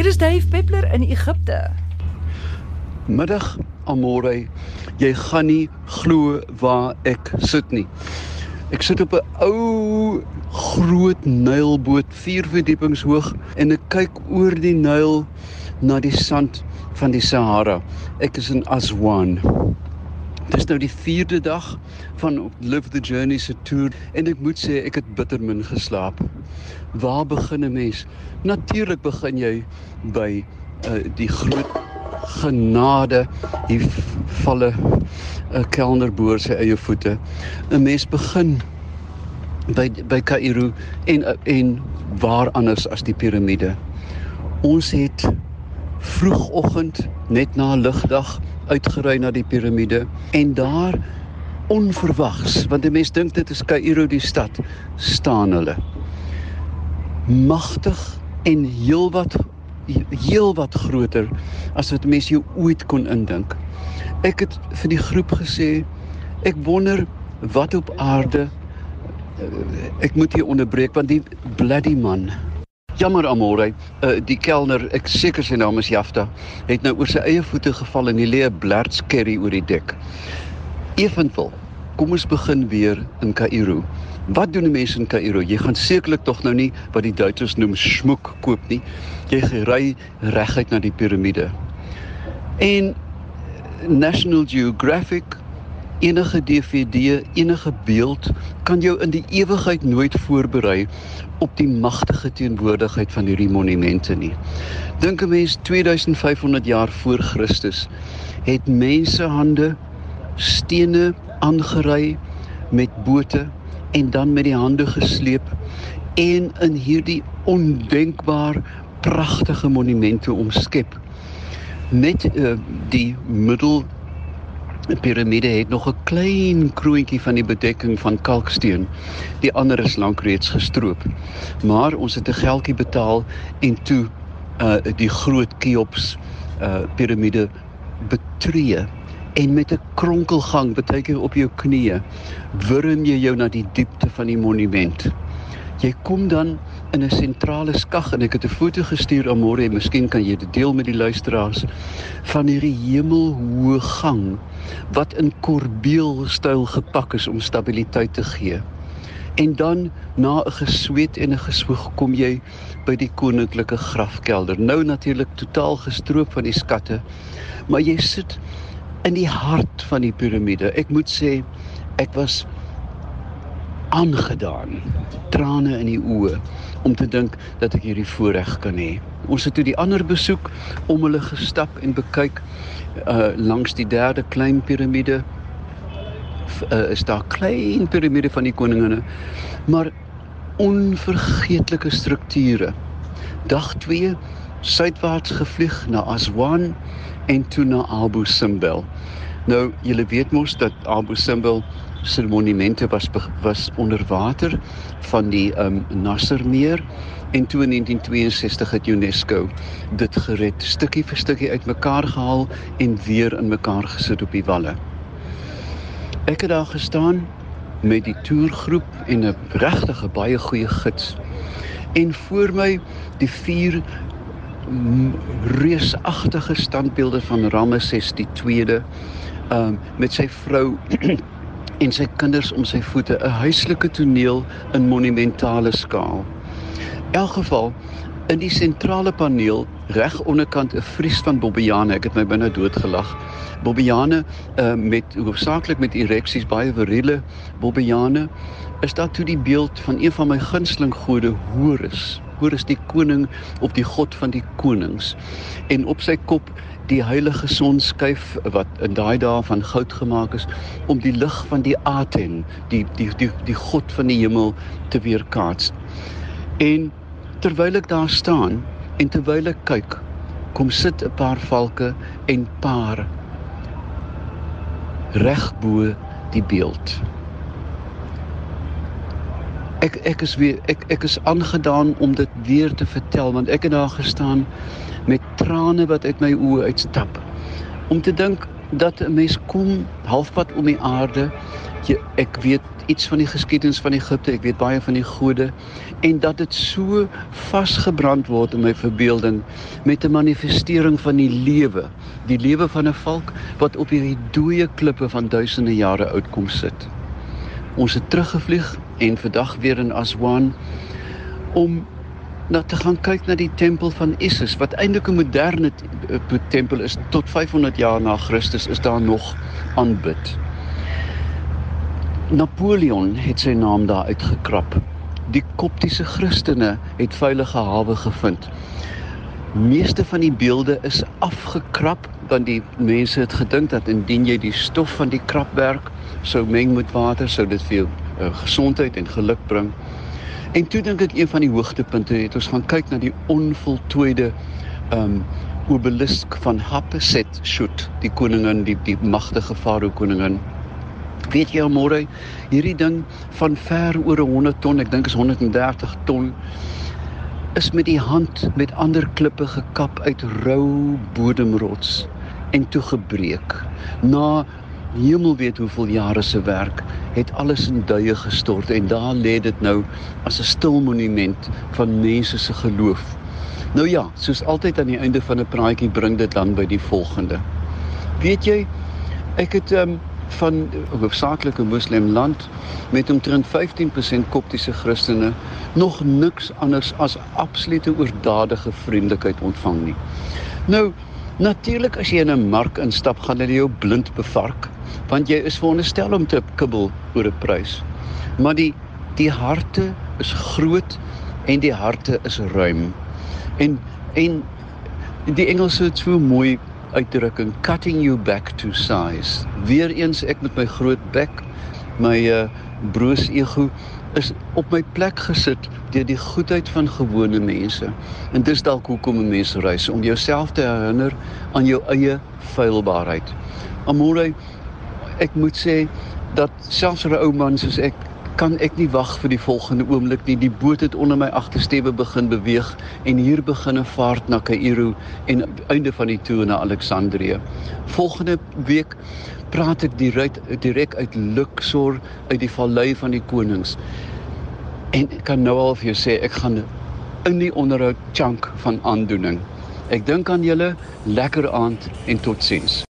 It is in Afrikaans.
Hier is Dave Peppler in Egipte. Middag, Amore. Jy gaan nie glo waar ek sit nie. Ek sit op 'n ou groot Nylboot, 4 verdiepings hoog en ek kyk oor die Nyl na die sand van die Sahara. Ek is in Aswan. Dis nou die 4de dag van Live the Journey se toer en ek moet sê ek het bitter min geslaap. Waar begin 'n mens? Natuurlik begin jy by uh, die groot genade hier valle 'n kelner boor sy eie voete. 'n Mens begin by by Kaïro en en waar anders as die piramide. Ons het vroegoggend net na ligdag uitgery na die piramide en daar onverwags want die mense dink dit is Kaïro die stad staan hulle magtig en heelwat heelwat groter as wat mense jou ooit kon indink. Ek het vir die groep gesê ek wonder wat op aarde eh, ek moet hier onderbreek want die bloody man Jammer Amore, uh, die kelner, ek seker sy naam is Jafta, het nou oor sy eie voete geval en lê 'n blerts curry oor die dek. Evenwel, kom ons begin weer in Kaïro. Wat doen die mense in Kaïro? Jy gaan sekerlik tog nou nie wat die Duitsers noem smoek koop nie. Jy ry reguit na die piramide. En National Geographic enige DVD, enige beeld kan jou in die ewigheid nooit voorberei op die magtige teenwoordigheid van hierdie monumente nie. Dink 'n mens 2500 jaar voor Christus het mense hande stene aangery met bote en dan met die hande gesleep en in hierdie ondenkbaar pragtige monumente omskep. Net uh, die middel piramide het nog 'n klein kroontjie van die bedekking van kalksteen. Die ander is lank reeds gestroop. Maar ons het 'n geldjie betaal en toe uh die groot Cheops uh piramide betree en met 'n kronkelgang baie keer op jou knieë wurm jy jou na die diepte van die monument. Jy kom dan in 'n sentrale skag en ek het 'n foto gestuur aan môre en miskien kan jy dit deel met die luisteraars van hierdie hemelhoë gang wat in korbeelstyl gepak is om stabiliteit te gee. En dan na 'n gesweet en 'n geswoeg kom jy by die koninklike grafkelder. Nou natuurlik totaal gestroop van die skatte, maar jy sit in die hart van die piramide. Ek moet sê ek was aangedaan. Trane in die oë om te dink dat ek hierdie voorreg kan hê. Ons het toe die ander besoek om hulle gestap en bekyk uh langs die derde klein piramide. Uh, is daar klein piramide van die koninginne, maar onvergeetlike strukture. Dag 2 suidwaarts gevlieg na Aswan en toe na Abu Simbel. Nou, julle weet mos dat Abu Simbel se monumente was was onder water van die um Nassermeer en toe in 1962 het UNESCO dit gered stukkie vir stukkie uitmekaar gehaal en weer in mekaar gesit op die walle. Ek het daar gestaan met die toergroep en 'n regtige baie goeie gids. En voor my die vier reusagtige standbeelde van Ramesses die 2de um met sy vrou en sy kinders om sy voete 'n huislike toneel in monumentale skaal. In elk geval in die sentrale paneel reg onderkant 'n vries van Bobbejane, ek het my binne doodgelag. Bobbejane uh, met hoofsaaklik met ereksies baie viriele Bobbejane is daar toe die beeld van een van my gunsteling gode Horus. Horus die koning op die god van die konings en op sy kop die heilige sonskyf wat in daai dae van goud gemaak is om die lig van die Aten, die die die die god van die hemel te weerkaats. En terwyl ek daar staan en terwyl ek kyk, kom sit 'n paar valke en paar reg bo die beeld. Ek ek is weer ek ek is aangedaan om dit weer te vertel want ek het daar gestaan met trane wat uit my oë uitstap om te dink dat 'n mens kom halfpad om die aarde. Jy, ek weet iets van die geskiedenis van Egipte, ek weet baie van die gode en dat dit so vasgebrand word in my verbeelding met 'n manifestering van die lewe, die lewe van 'n volk wat op hierdie dooie klippe van duisende jare oud kom sit. Ons het teruggevlieg en vandag weer in Aswan om na te gaan kyk na die tempel van Isis wat eintlik 'n moderne tempel is tot 500 jaar na Christus is daar nog aanbid. Napoleon het sy naam daar uitgekrap. Die koptiese Christene het veilige hawe gevind. Meeste van die beelde is afgekrap want die mense het gedink dat indien jy die stof van die krapwerk sou meng met water sou dit vir jou uh, gesondheid en geluk bring. En toe dink ek een van die hoogtepunte het ons gaan kyk na die onvoltooide um obelisk van Hatshepsut, Shut, die koningin, die die magtige farao koningin. Weet jy môre, hierdie ding van ver oor 100 ton, ek dink is 130 ton is met die hand met ander klippe gekap uit rou bodemrots en toe gebreek. Na hemel weet hoeveel jare se werk het alles in duie gestort en daar lê dit nou as 'n stil monument van mense se geloof. Nou ja, soos altyd aan die einde van 'n praatjie bring dit dan by die volgende. Weet jy, ek het um, van 'n hoofsaaklike moslim land met omtrent 15% koptiese Christene nog niks anders as absolute oordadige vriendelikheid ontvang nie. Nou Natuurlik as jy in 'n mark instap, gaan hulle jou blind bevark, want jy is veronderstel om te kibbel oor 'n prys. Maar die die harte is groot en die harte is ruim. En en die Engelse het so mooi uitdrukking cutting you back to size. Weereens ek met my groot bek, my uh broos ego is op my plek gesit deur die goedheid van gewone mense. En dis dalk hoekom 'n mens reis om jouself te herinner aan jou eie feilbaarheid. Amore, ek moet sê dat selfs vir 'n ou man soos ek kan ek nie wag vir die volgende oomblik nie. Die boot het onder my agtersteewe begin beweeg en hier begin 'n vaart na Kaïro en einde van die toer na Alexandrië. Volgende week praat ek direk direk uit Luxor uit die vallei van die konings. En ek kan nou al vir jou sê ek gaan in die onderhoud chunk van aandoening. Ek dink aan julle lekker aand en totsiens.